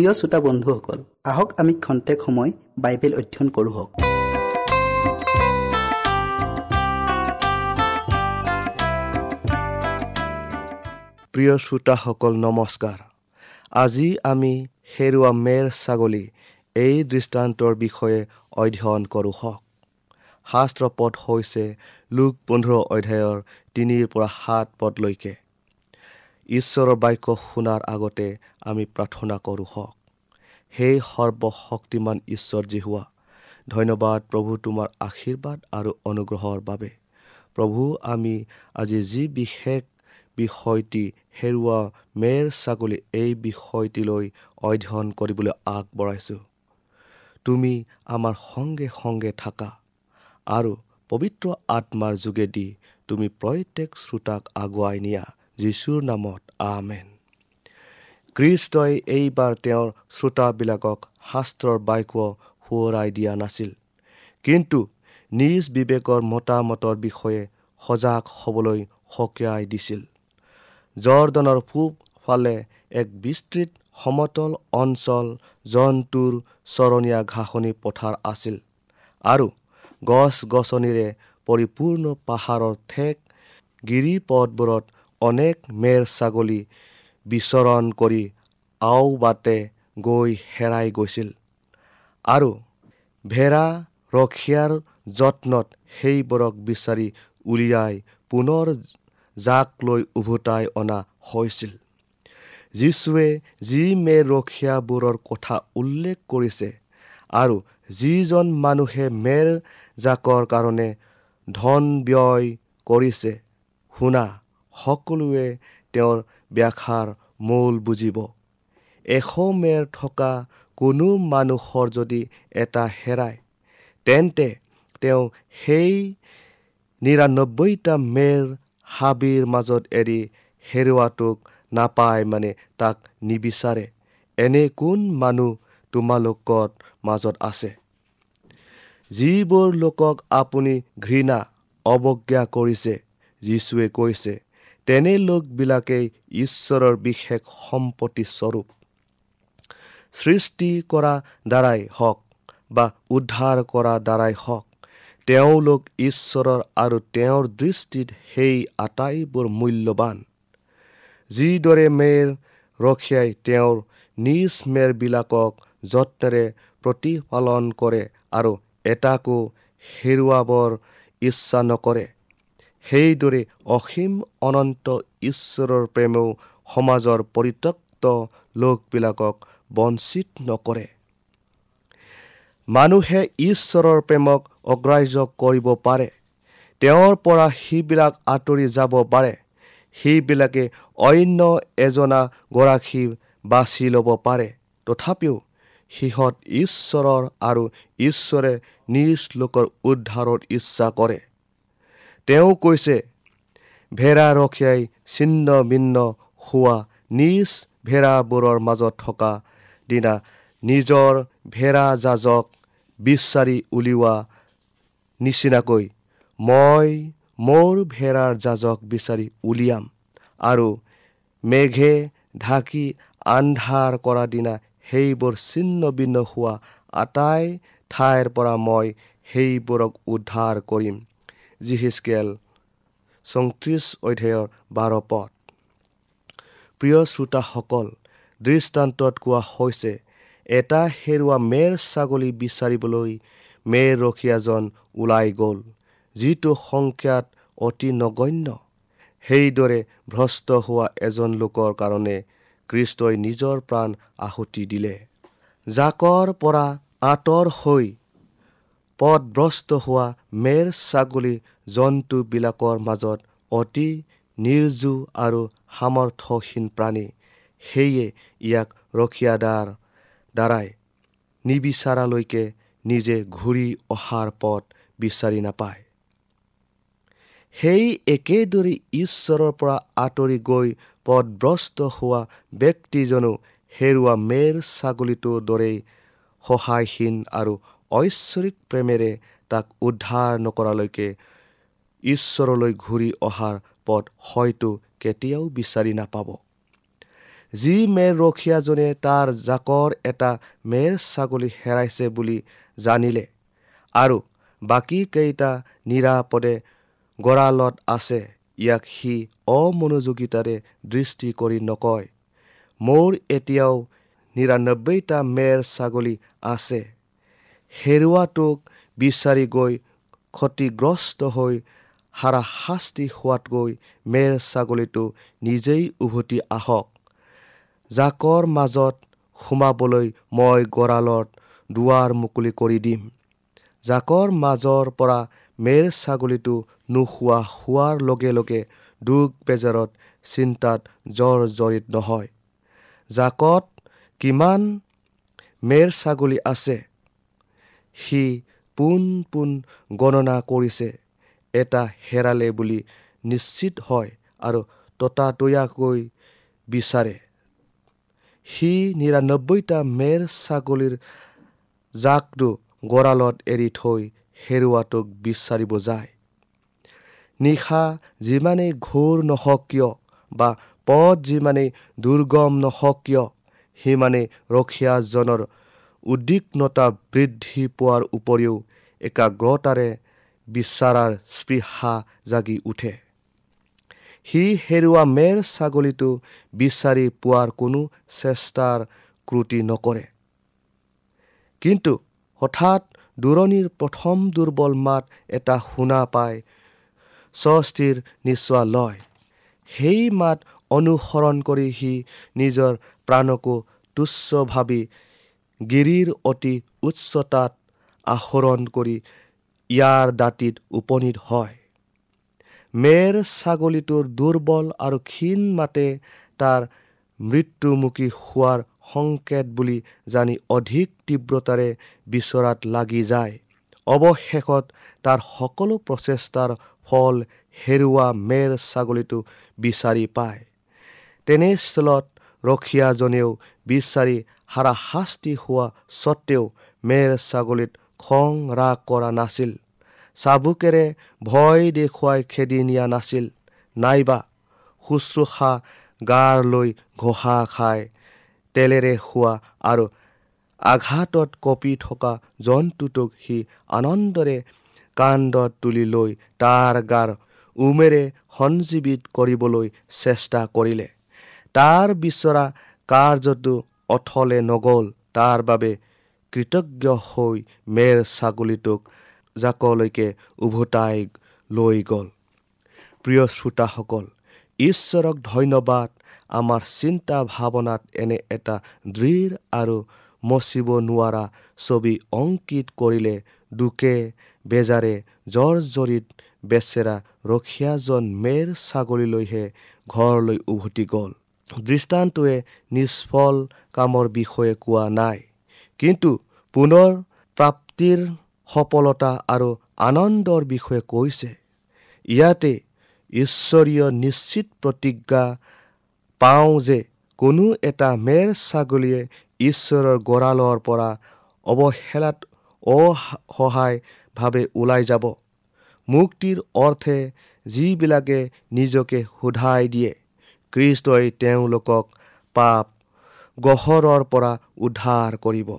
প্ৰিয় শ্ৰোতা বন্ধুসকল আহক আমি খন্তেক সময় বাইবেল অধ্যয়ন কৰোঁ হওক। প্ৰিয় শ্ৰোতাসকল নমস্কাৰ। আজি আমি হেৰুৱা মেৰ ছাগলী এই দৃষ্টান্তৰ বিষয়ে অধ্যয়ন কৰোঁ হওক। শাস্ত্ৰ পদ হৈছে লোক পোন্ধৰ অধ্যায়ৰ তিনিৰ পৰা সাত পদলৈকে। ঈশ্বৰৰ বাক্য শুনাৰ আগতে আমি প্ৰাৰ্থনা কৰোঁ হওক। সেই সৰ্বশক্তিমান ঈশ্বৰ জিহুৱা ধন্যবাদ প্ৰভু তোমাৰ আশীৰ্বাদ আৰু অনুগ্ৰহৰ বাবে। প্ৰভু আমি আজি যি বিশেষ বিষয়টি হেৰুৱা মেৰ ছাগলী এই বিষয়টিলৈ অধ্যয়ন কৰিবলৈ আগবঢ়াইছোঁ তুমি আমাৰ সংগে সংগে থাকা আৰু পবিত্ৰ আত্মাৰ যোগেদি তুমি প্ৰত্যেক শ্ৰোতাক আগুৱাই নিয়া। যীশুৰ নামত আমেন। খ্ৰীষ্টই এইবাৰ তেওঁৰ শ্ৰোতাবিলাকক শাস্ত্ৰৰ বাক্য সোঁৱৰাই দিয়া নাছিল। কিন্তু নিজ বিবেকৰ মতামতৰ বিষয়ে সজাগ হ'বলৈ সকীয়াই দিছিল। জৰ্দনৰ পূব ফালে এক বিস্তৃত সমতল অঞ্চল জন্তুৰ চৰণীয়া ঘাঁহনি পথাৰ আছিল আৰু গছ গছনিৰে পৰিপূৰ্ণ পাহাৰৰ ঠেক গিৰিপথবোৰত অনেক মেৰ ছাগলী বিচৰণ কৰি আও বাটে গৈ হেৰাই গৈছিল। আৰু ভেড়া ৰখীয়াৰ যত্নত সেইবোৰক বিচাৰি উলিয়াই পুনৰ জাক লৈ উভতাই অনা হৈছিল। যীশুৱে যি মেৰ ৰখীয়াবোৰৰ কথা উল্লেখ কৰিছে আৰু যিজন মানুহে মেৰ জাকৰ কাৰণে ধন ব্যয় কৰিছে শুনা। সকলোৱে তেওঁৰ ব্যাখ্যাৰ মূল বুজিব। এশ মেৰ থকা কোনো মানুহৰ যদি এটা হেৰায় তেন্তে তেওঁ সেই নিৰান্নব্বৈটা মেৰ হাবিৰ মাজত এৰি হেৰুৱাটোক নাপায় মানে তাক নিবিচাৰে। এনে কোন মানুহ তোমালোকৰ মাজত আছে? যিবোৰ লোকক আপুনি ঘৃণা অৱজ্ঞা কৰিছে যীশুৱে কৈছে তেনে লোকবিলাকেই ঈশ্বৰৰ বিশেষ সম্পত্তি স্বৰূপ সৃষ্টি কৰা দ্বাৰাই হওক বা উদ্ধাৰ কৰা দ্বাৰাই হওক তেওঁলোক ঈশ্বৰৰ আৰু তেওঁৰ দৃষ্টিত সেই আটাইবোৰ মূল্যৱান যিদৰে মেৰ ৰখীয়াই তেওঁৰ নিজ মেৰবিলাকক যত্নেৰে প্ৰতিপালন কৰে আৰু এটাকো হেৰুৱাবৰ ইচ্ছা নকৰে সেইদৰে অসীম অনন্ত ঈশ্বৰৰ প্ৰেমেও সমাজৰ পৰিত্যক্ত লোকবিলাকক বঞ্চিত নকৰে। মানুহে ঈশ্বৰৰ প্ৰেমক অগ্ৰাহ্য কৰিব পাৰে। তেওঁৰ পৰা সিবিলাক আঁতৰি যাব পাৰে। সেইবিলাকে অন্য এজনা গৰাকী বাছি ল'ব পাৰে। তথাপিও সিহঁত ঈশ্বৰৰ আৰু ঈশ্বৰে নিজ লোকৰ উদ্ধাৰৰ ইচ্ছা কৰে। তেওঁ কৈছে ভেড়া ৰখীয়াই ছিন্ন ভিন্ন হোৱা নিজ ভেড়াবোৰৰ মাজত থকা দিনা নিজৰ ভেড়া জাজক বিচাৰি উলিওৱা নিচিনাকৈ মই মোৰ ভেড়াৰ জাজক বিচাৰি উলিয়াম আৰু মেঘে ঢাকি আন্ধাৰ কৰা দিনা সেইবোৰ ছিন্ন ভিন্ন হোৱা আটাই ঠাইৰ পৰা মই সেইবোৰক উদ্ধাৰ কৰিম। জিহিচকেল চৌত্ৰিছ অধ্যায়ৰ বাৰ পদ। প্ৰিয় শ্ৰোতাসকল দৃষ্টান্তত কোৱা হৈছে এটা হেৰুৱা মেৰ ছাগলী বিচাৰিবলৈ মেৰ ৰখীয়াজন ওলাই গ'ল যিটো সংখ্যাত অতি নগণ্য। সেইদৰে ভ্ৰষ্ট হোৱা এজন লোকৰ কাৰণে কৃষ্টই নিজৰ প্ৰাণ আহুতি দিলে। জাকৰ পৰা আঁতৰ হৈ পথভ্ৰষ্ট হোৱা মেৰ ছাগলী জন্তুবিলাকৰ মাজত অতি নিৰ্জু আৰু সামৰ্থহীন প্ৰাণী। সেয়ে ইয়াক ৰখীয়াদাৰ দ্বাৰাই নিবিচাৰালৈকে নিজে ঘূৰি অহাৰ পথ বিচাৰি নাপায়। সেই একেদৰে ঈশ্বৰৰ পৰা আঁতৰি গৈ পথভ্ৰষ্ট হোৱা ব্যক্তিজনো হেৰুৱা মেৰ ছাগলীটোৰ দৰেই সহায়হীন আৰু ঐশ্বৰিক প্ৰেমেৰে তাক উদ্ধাৰ নকৰালৈকে ঈশ্বৰলৈ ঘূৰি অহাৰ পথ হয়তো কেতিয়াও বিচাৰি নাপাব। যি মেৰ ৰখীয়াজনে তাৰ জাকৰ এটা মেৰ ছাগলী হেৰাইছে বুলি জানিলে আৰু বাকীকেইটা নিৰাপদে গঁৰালত আছে ইয়াক সি অমনোযোগিতাৰে দৃষ্টি কৰি নকয় মোৰ এতিয়াও নিৰান্নব্বৈটা মেৰ ছাগলী আছে। হেৰুৱাটোক বিচাৰি গৈ ক্ষতিগ্ৰস্ত হৈ হাৰাশাস্তি হোৱাতকৈ মেৰ ছাগলীটো নিজেই উভতি আহক। জাকৰ মাজত সোমাবলৈ মই গঁৰালত দুৱাৰ মুকলি কৰি দিম। জাকৰ মাজৰ পৰা মেৰ ছাগলীটো নোখোৱা হোৱাৰ লগে লগে দুখ বেজাৰত চিন্তাত জ্বৰ জড়িত নহয়। জাকত কিমান মেৰ ছাগলী আছে? সি পোন পোন গণনা কৰিছে। এটা হেৰালে বুলি নিশ্চিত হয় আৰু ততাতৈয়াকৈ বিচাৰে। সি নিৰান্নব্বৈটা মেৰ ছাগলীৰ জাকটো গঁৰালত এৰি থৈ হেৰুৱাটোক বিচাৰিব যায়। নিশা যিমানেই ঘোৰ নহওক কিয় বা পথ যিমানেই দুৰ্গম নহওক কিয় সিমানেই ৰখীয়াজনৰ উদ্বিগ্নতা বৃদ্ধি পোৱাৰ উপৰিও একাগ্ৰতাৰে বিচাৰাৰ স্পৃহা জাগি উঠে। সি হেৰুৱা মেৰ ছাগলীটো বিচাৰি পোৱাৰ কোনো চেষ্টাৰ ক্ৰুটি নকৰে। কিন্তু হঠাৎ দূৰণিৰ প্ৰথম দুৰ্বল মাত এটা শুনা পাই স্বস্তিৰ নিশ্চয় লয়। সেই মাত অনুসৰণ কৰি সি নিজৰ প্ৰাণকো তুচ্ছ ভাবি গিৰিৰ অতি উচ্চতাত আহৰণ কৰি ইয়াৰ দাঁতিত উপনীত হয়। মেৰ ছাগলীটোৰ দুৰ্বল আৰু ক্ষীণ মাতে তাৰ মৃত্যুমুখী হোৱাৰ সংকেত বুলি জানি অধিক তীব্ৰতাৰে বিচৰাত লাগি যায়। অৱশেষত তাৰ সকলো প্ৰচেষ্টাৰ ফল হেৰুৱা মেৰ ছাগলীটো বিচাৰি পায়। তেনেস্থলত ৰখীয়াজনেও বিচাৰি হাৰাশাস্তি হোৱা স্বত্তেও মেৰ ছাগলীত খং ৰাগ কৰা নাছিল। চাবুকেৰে ভয় দেখুৱাই খেদি নিয়া নাছিল। নাইবা শুশ্ৰূষা গাৰ লৈ ঘোষা খাই তেলেৰে খোৱা আৰু আঘাতত কঁপি থকা জন্তুটোক সি আনন্দৰে কান্ধত তুলি লৈ তাৰ গাৰ উমেৰে সঞ্জীৱিত কৰিবলৈ চেষ্টা কৰিলে। তাৰ বিচৰা কাৰ্যটো অথলে নগ'ল তাৰ বাবে কৃতজ্ঞ হৈ মেৰ ছাগলীটোক জাকলৈকে উভতাই লৈ গ'ল। প্ৰিয় শ্ৰোতাসকল ঈশ্বৰক ধন্যবাদ। আমাৰ চিন্তা ভাৱনাত এনে এটা দৃঢ় আৰু মচিব নোৱাৰা ছবি অংকিত কৰিলে দুখে বেজাৰে জৰ্জৰিত বেচেৰা ৰখীয়াজন মেৰ ছাগলীলৈহে ঘৰলৈ উভতি গ'ল। দৃষ্টান্তটোৱে নিষ্ফল কামৰ বিষয়ে কোৱা নাই। কিন্তু পুনৰ প্ৰাপ্তিৰ সফলতা আৰু আনন্দৰ বিষয়ে কৈছে। ইয়াতে ঈশ্বৰীয় নিশ্চিত প্ৰতিজ্ঞা পাওঁ যে কোনো এটা মেৰ ছাগলীয়ে ঈশ্বৰৰ গঁৰালৰ পৰা অৱহেলাত অসহায়ভাৱে ওলাই যাব। মুক্তিৰ অৰ্থে যিবিলাকে নিজকে সোধাই দিয়ে। খ্ৰীষ্টই তেওঁলোকক পাপ গহৰৰ পৰা উদ্ধাৰ কৰিব।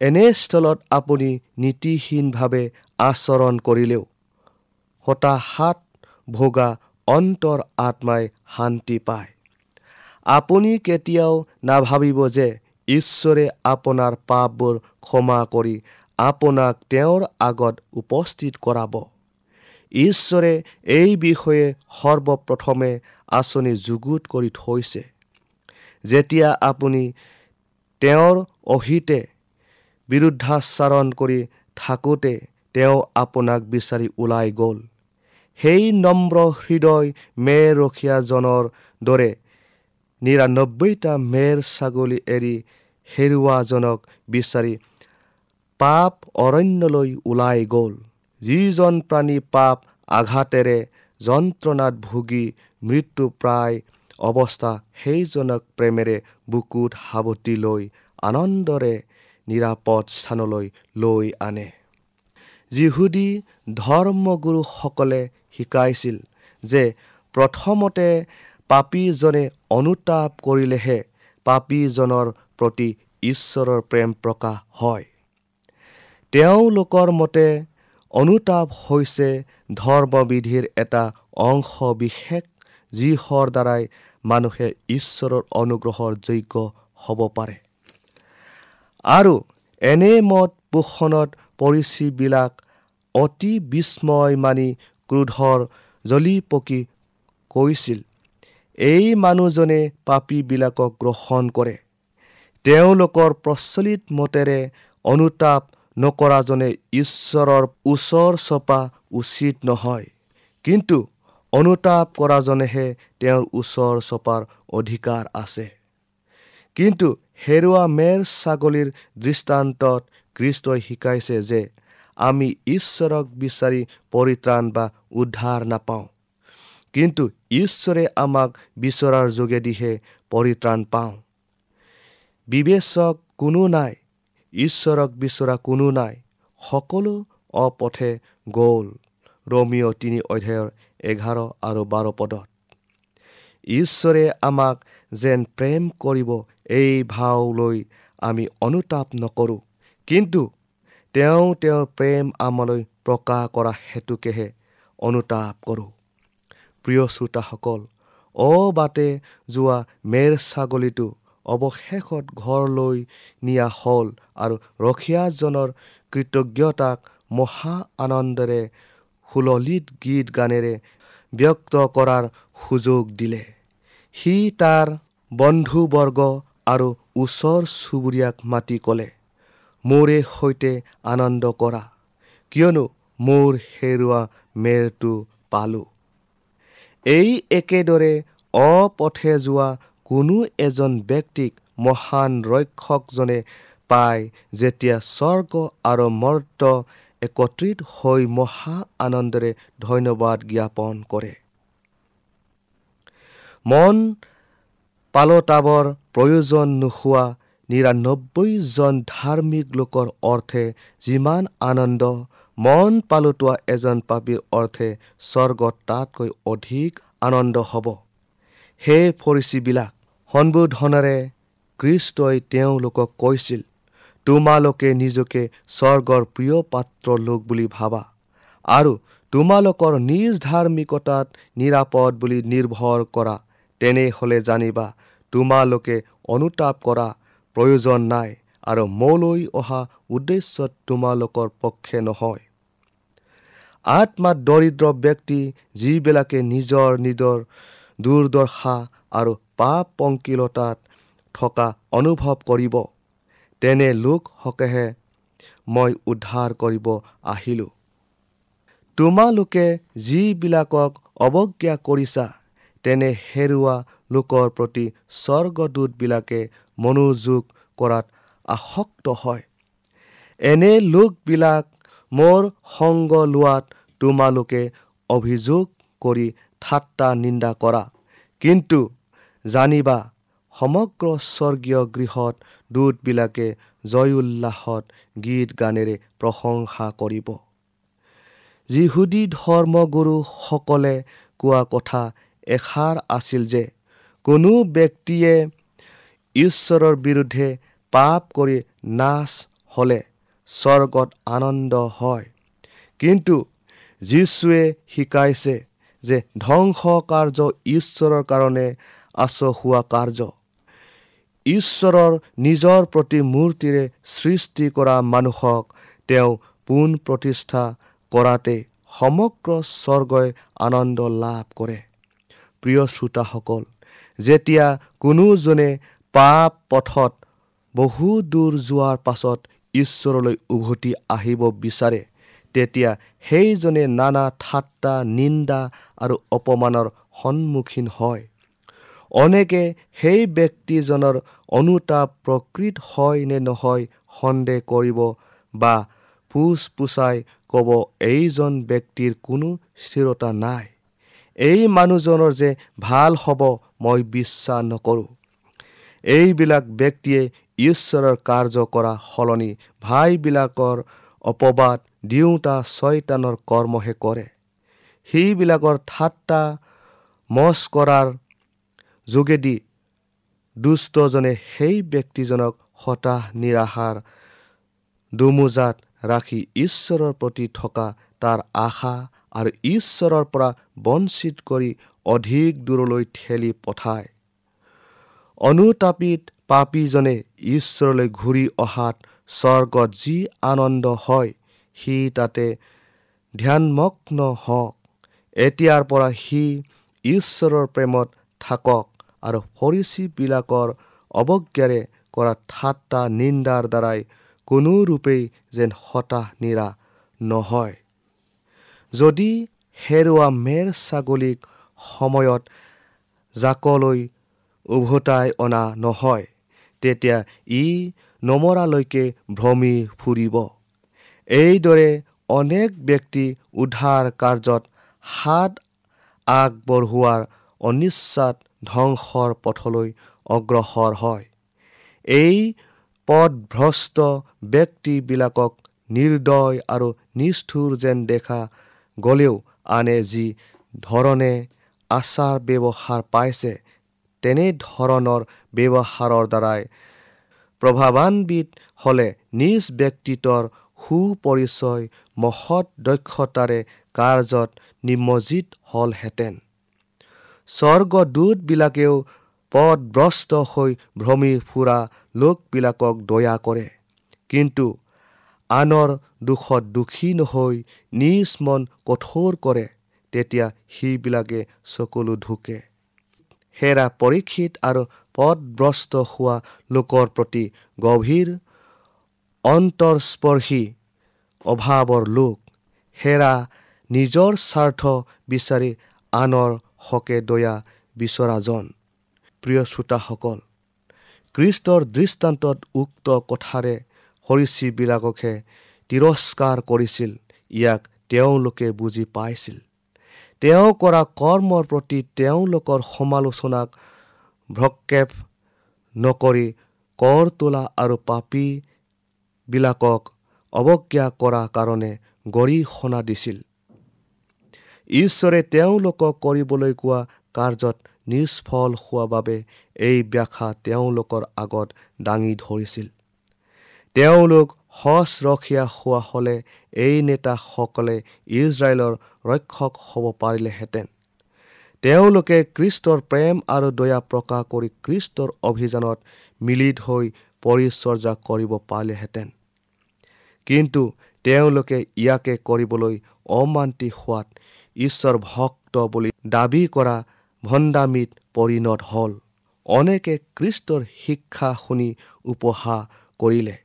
এনেস্থলত আপুনি নীতিহীনভাৱে আচৰণ কৰিলেও হতাশাত ভোগা অন্তৰ আত্মাই শান্তি পায়। আপুনি কেতিয়াও নাভাবিব যে ঈশ্বৰে আপোনাৰ পাপবোৰ ক্ষমা কৰি আপোনাক তেওঁৰ আগত উপস্থিত কৰাব। ঈশ্বৰে এই বিষয়ে সৰ্বপ্ৰথমে আঁচনি যুগুত কৰি থৈছে। যেতিয়া আপুনি তেওঁৰ অহিতে বিৰুদ্ধাচাৰণ কৰি থাকোঁতে তেওঁ আপোনাক বিচাৰি ওলাই গ'ল। সেই নম্ৰ হৃদয় মেৰ ৰখীয়াজনৰ দৰে নিৰান্নব্বৈটা মেৰ ছাগলী এৰি হেৰুৱাজনক বিচাৰি পাপ অৰণ্যলৈ ওলাই গ'ল। যিজন প্ৰাণী পাপ আঘাতেৰে যন্ত্ৰণাত ভুগি মৃত্যু প্ৰায় অৱস্থা সেইজনক প্ৰেমেৰে বুকুত সাৱটি লৈ আনন্দৰে নিৰাপদ স্থানলৈ লৈ আনে। যিহুদী ধৰ্মগুৰুসকলে শিকাইছিল যে প্ৰথমতে পাপীজনে অনুতাপ কৰিলেহে পাপীজনৰ প্ৰতি ঈশ্বৰৰ প্ৰেম প্ৰকাশ হয়। তেওঁলোকৰ মতে অনুতাপ হৈছে ধৰ্মবিধিৰ এটা অংশ বিশেষ যিহৰ দ্বাৰাই মানুহে ঈশ্বৰৰ অনুগ্ৰহৰ যোগ্য হ'ব পাৰে। আৰু এনে মত পোষণত পৰিচীবিলাক অতি বিস্ময় মানি ক্ৰোধৰ জ্বলি পকি কৈছিল। এই মানুহজনে পাপীবিলাকক গ্ৰহণ কৰে। তেওঁলোকৰ প্ৰচলিত মতেৰে অনুতাপ নকৰাজনে ঈশ্বৰৰ ওচৰ চপা উচিত নহয়। কিন্তু অনুতাপ কৰাজনেহে তেওঁৰ ওচৰ চপাৰ অধিকাৰ আছে। কিন্তু হেৰুৱা মেৰ ছাগলীৰ দৃষ্টান্তত কৃষ্টই শিকাইছে যে আমি ঈশ্বৰক বিচাৰি পৰিত্ৰাণ বা উদ্ধাৰ নাপাওঁ। কিন্তু ঈশ্বৰে আমাক বিচৰাৰ যোগেদিহে পৰিত্ৰাণ পাওঁ। বিবেচক কোনো নাই। ঈশ্বৰক বিচৰা কোনো নাই। সকলো অপথে গ'ল। ৰমিঅ' তিনি অধ্যায়ৰ এঘাৰ আৰু বাৰ পদত। ঈশ্বৰে আমাক যেন প্ৰেম কৰিব এই ভাও লৈ আমি অনুতাপ নকৰোঁ। কিন্তু তেওঁ তেওঁৰ প্ৰেম আমালৈ প্ৰকাশ কৰা হেতুকেহে অনুতাপ কৰোঁ। প্ৰিয় শ্ৰোতাসকল অবাটে যোৱা মেৰ ছাগলীটো অৱশেষত ঘৰলৈ নিয়া হ'ল আৰু ৰখীয়াজনৰ কৃতজ্ঞতাক মহা আনন্দেৰে সুললিত গীত গানেৰে ব্যক্ত কৰাৰ সুযোগ দিলে। সি তাৰ বন্ধুবৰ্গ আৰু ওচৰ চুবুৰীয়াক মাতি ক'লে মোৰে সৈতে আনন্দ কৰা কিয়নো মোৰ হেৰুৱা মেৰটো পালোঁ। এই একেদৰে অপথে যোৱা কোনো এজন ব্যক্তিক মহান ৰক্ষকজনে পায় যেতিয়া স্বৰ্গ আৰু মৰ্ত একত্ৰিত হৈ মহা আনন্দেৰে ধন্যবাদ জ্ঞাপন কৰে। মন পালতাবৰ প্ৰয়োজন নোহোৱা নিৰান্নব্বৈজন ধাৰ্মিক লোকৰ অৰ্থে যিমান আনন্দ মন পালোতোৱা এজন পাপীৰ অৰ্থে স্বৰ্গত তাতকৈ অধিক আনন্দ হ'ব। সেই ফৰিচীবিলাক সম্বোধনেৰে কৃষ্টই তেওঁলোকক কৈছিল তোমালোকে নিজকে স্বৰ্গৰ প্ৰিয় পাত্ৰ লোক বুলি ভাবা আৰু তোমালোকৰ নিজ ধাৰ্মিকতাত নিৰাপদ বুলি নিৰ্ভৰ কৰা। তেনেহ'লে জানিবা তোমালোকে অনুতাপ কৰা প্ৰয়োজন নাই আৰু মোলৈ অহা উদ্দেশ্যত তোমালোকৰ পক্ষে নহয়। আত্মাত দৰিদ্ৰ ব্যক্তি যিবিলাকে নিজৰ নিজৰ দুৰ্দশা আৰু পাপ পংকিলতাত থকা অনুভৱ কৰিব। তেনে লোকসকেহে মই উদ্ধাৰ কৰিব আহিলোঁ। তোমালোকে যিবিলাকক অৱজ্ঞা কৰিছা তেনে হেৰুৱা লোকৰ প্ৰতি স্বৰ্গদূতবিলাকে মনোযোগ কৰাত আসক্ত হয়। এনে লোকবিলাক মোৰ সংগ লোৱাত তোমালোকে অভিযোগ কৰি ঠাট্টা নিন্দা কৰা। কিন্তু জানিবা সমগ্ৰ স্বৰ্গীয় গৃহত দূতবিলাকে জয় উল্লাসত গীত গানেৰে প্ৰশংসা কৰিব। যিহুদী ধৰ্মগুৰুসকলে কোৱা কথা এষাৰ আছিল যে কোনো ব্যক্তিয়ে ঈশ্বৰৰ বিৰুদ্ধে পাপ কৰি নাচ হ'লে স্বৰ্গত আনন্দ হয়। কিন্তু যীশুৱে শিকাইছে যে ধ্বংস কাৰ্য ঈশ্বৰৰ কাৰণে আচহুৱা কাৰ্য। ঈশ্বৰৰ নিজৰ প্ৰতি মূৰ্তিৰে সৃষ্টি কৰা মানুহক তেওঁ পোন প্ৰতিষ্ঠা কৰাতে সমগ্ৰ স্বৰ্গই আনন্দ লাভ কৰে। প্ৰিয় শ্ৰোতাসকল যেতিয়া কোনোজনে পাপ পথত বহু দূৰ যোৱাৰ পাছত ঈশ্বৰলৈ উভতি আহিব বিচাৰে তেতিয়া সেইজনে নানা ঠাট্টা নিন্দা আৰু অপমানৰ সন্মুখীন হয়। অনেকে সেই ব্যক্তিজনৰ অনুতাপ প্ৰকৃত হয় নে নহয় সন্দেহ কৰিব বা পোচ পোচাই ক'ব এইজন ব্যক্তিৰ কোনো স্থিৰতা নাই। এই মানুহজনৰ যে ভাল হ'ব মই বিশ্বাস নকৰোঁ। এইবিলাক ব্যক্তিয়ে ঈশ্বৰৰ কাৰ্য কৰা সলনি ভাইবিলাকৰ অপবাদ দিওঁতা ছয়তানৰ কৰ্মহে কৰে। সেইবিলাকৰ ঠাট্টা মচ কৰাৰ যোগেদি দুষ্টজনে সেই ব্যক্তিজনক হতাশ নিৰাশাৰ দুমোজাত ৰাখি ঈশ্বৰৰ প্ৰতি থকা তাৰ আশা আৰু ঈশ্বৰৰ পৰা বঞ্চিত কৰি অধিক দূৰলৈ ঠেলি পঠায়। অনুতাপিত পাপীজনে ঈশ্বৰলৈ ঘূৰি অহাত স্বৰ্গত যি আনন্দ হয় সি তাতে ধ্যানমগ্ন হওক। এতিয়াৰ পৰা সি ঈশ্বৰৰ প্ৰেমত থাকক। আৰু ফৰিচীবিলাকৰ অৱজ্ঞাৰে কৰা ঠাট্টা নিন্দাৰ দ্বাৰাই কোনো ৰূপেই যেন হতাশ নিৰা নহয়। যদি হেৰুৱা মেৰ ছাগলীক সময়ত জাকলৈ উভতাই অনা নহয় তেতিয়া ই নমৰালৈকে ভ্ৰমি ফুৰিব। এইদৰে অনেক ব্যক্তি উদ্ধাৰ কাৰ্যত হাত আগবঢ়োৱাৰ অনিচ্ছাত ধ্বংসৰ পথলৈ অগ্ৰসৰ হয়। এই পদভ্ৰষ্ট ব্যক্তিবিলাকক নিৰ্দয় আৰু নিষ্ঠুৰ যেন দেখা গ'লেও আনে যি ধৰণে আচাৰ ব্যৱহাৰ পাইছে তেনেধৰণৰ ব্যৱহাৰৰ দ্বাৰাই প্ৰভাৱান্বিত হ'লে নিজ ব্যক্তিত্বৰ সুপৰিচয় মহৎ দক্ষতাৰে কাৰ্যত নিমজ্জিত হ'লহেঁতেন। স্বৰ্গদূতবিলাকেও পদভ্ৰষ্ট হৈ ভ্ৰমি ফুৰা লোকবিলাকক দয়া কৰে। কিন্তু আনৰ দুখত দুখী নহৈ নিজ মন কঠোৰ কৰে তেতিয়া সেইবিলাকে চকুলো ঢুকে হেৰা পৰীক্ষিত আৰু পদভ্ৰষ্ট হোৱা লোকৰ প্ৰতি গভীৰ অন্তৰস্পৰ্শী অভাৱৰ লোক। হেৰা নিজৰ স্বাৰ্থ বিচাৰি আনৰ হকে দয়া বিচৰাজন প্ৰিয় শ্ৰোতাসকল কৃষ্টৰ দৃষ্টান্তত উক্ত কথাৰে সৰীচীবিলাককহে তিৰস্কাৰ কৰিছিল ইয়াক তেওঁলোকে বুজি পাইছিল। তেওঁ কৰা কৰ্মৰ প্ৰতি তেওঁলোকৰ সমালোচনাক ভ্ৰক্ষেপ নকৰি কৰ তোলা আৰু পাপীবিলাকক অৱজ্ঞা কৰা কাৰণে গৰিহণা দিছিল। ঈশ্বৰে তেওঁলোকক কৰিবলৈ কোৱা কাৰ্যত নিষ্ফল হোৱা বাবে এই ব্যাখ্যা তেওঁলোকৰ আগত দাঙি ধৰিছিল। তেওঁলোক সচৰখীয়া হোৱা হ'লে এই নেতাসকলে ইজৰাইলৰ ৰক্ষক হ'ব পাৰিলেহেঁতেন। তেওঁলোকে কৃষ্টৰ প্ৰেম আৰু দয়া প্ৰকাশ কৰি কৃষ্টৰ অভিযানত মিলিত হৈ পৰিচৰ্যা কৰিব পাৰিলেহেঁতেন। কিন্তু তেওঁলোকে ইয়াকে কৰিবলৈ অমান্তি হোৱাত ঈশ্বৰ ভক্ত বুলি দাবী কৰা ভণ্ডামিত পৰিণত হ'ল। অনেকে কৃষ্টৰ শিক্ষা শুনি উপহাস কৰিলে।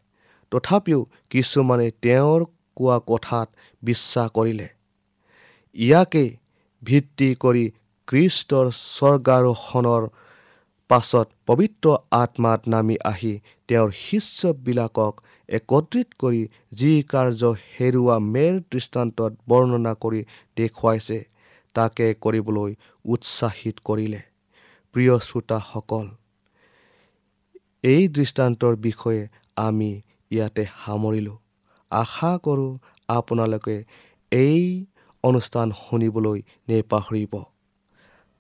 তথাপিও কিছুমানে তেওঁৰ কোৱা কথাত বিশ্বাস কৰিলে। ইয়াকে ভিত্তি কৰি কৃষ্টৰ স্বৰ্গাৰোহণৰ পাছত পবিত্ৰ আত্মাত নামি আহি তেওঁৰ শিষ্যবিলাকক একত্ৰিত কৰি যি কাৰ্য হেৰুৱা মেৰ দৃষ্টান্তত বৰ্ণনা কৰি দেখুৱাইছে তাকে কৰিবলৈ উৎসাহিত কৰিলে। প্ৰিয় শ্ৰোতাসকল এই দৃষ্টান্তৰ বিষয়ে আমি ইয়াতে সামৰিলোঁ। আশা কৰোঁ আপোনালোকে এই অনুষ্ঠান শুনিবলৈ নেপাহৰিব।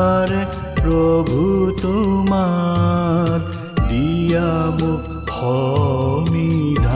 ধাৰ্মিকতাৰে প্ৰভু তোমাৰ দিয়া মোক সমিধান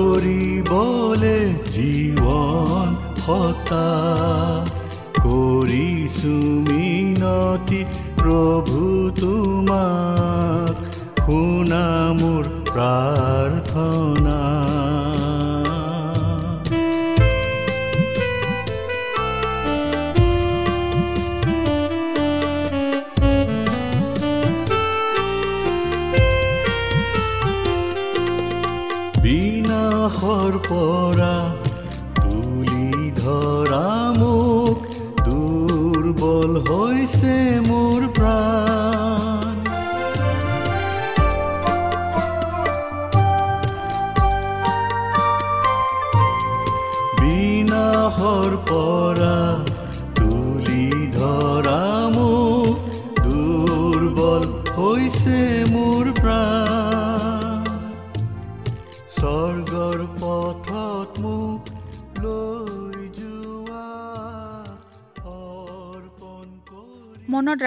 কৰিবলে জীৱন সতা কৰিছো মিনতি প্ৰভু তোমাক শুনা মোৰ প্ৰাৰ্থনা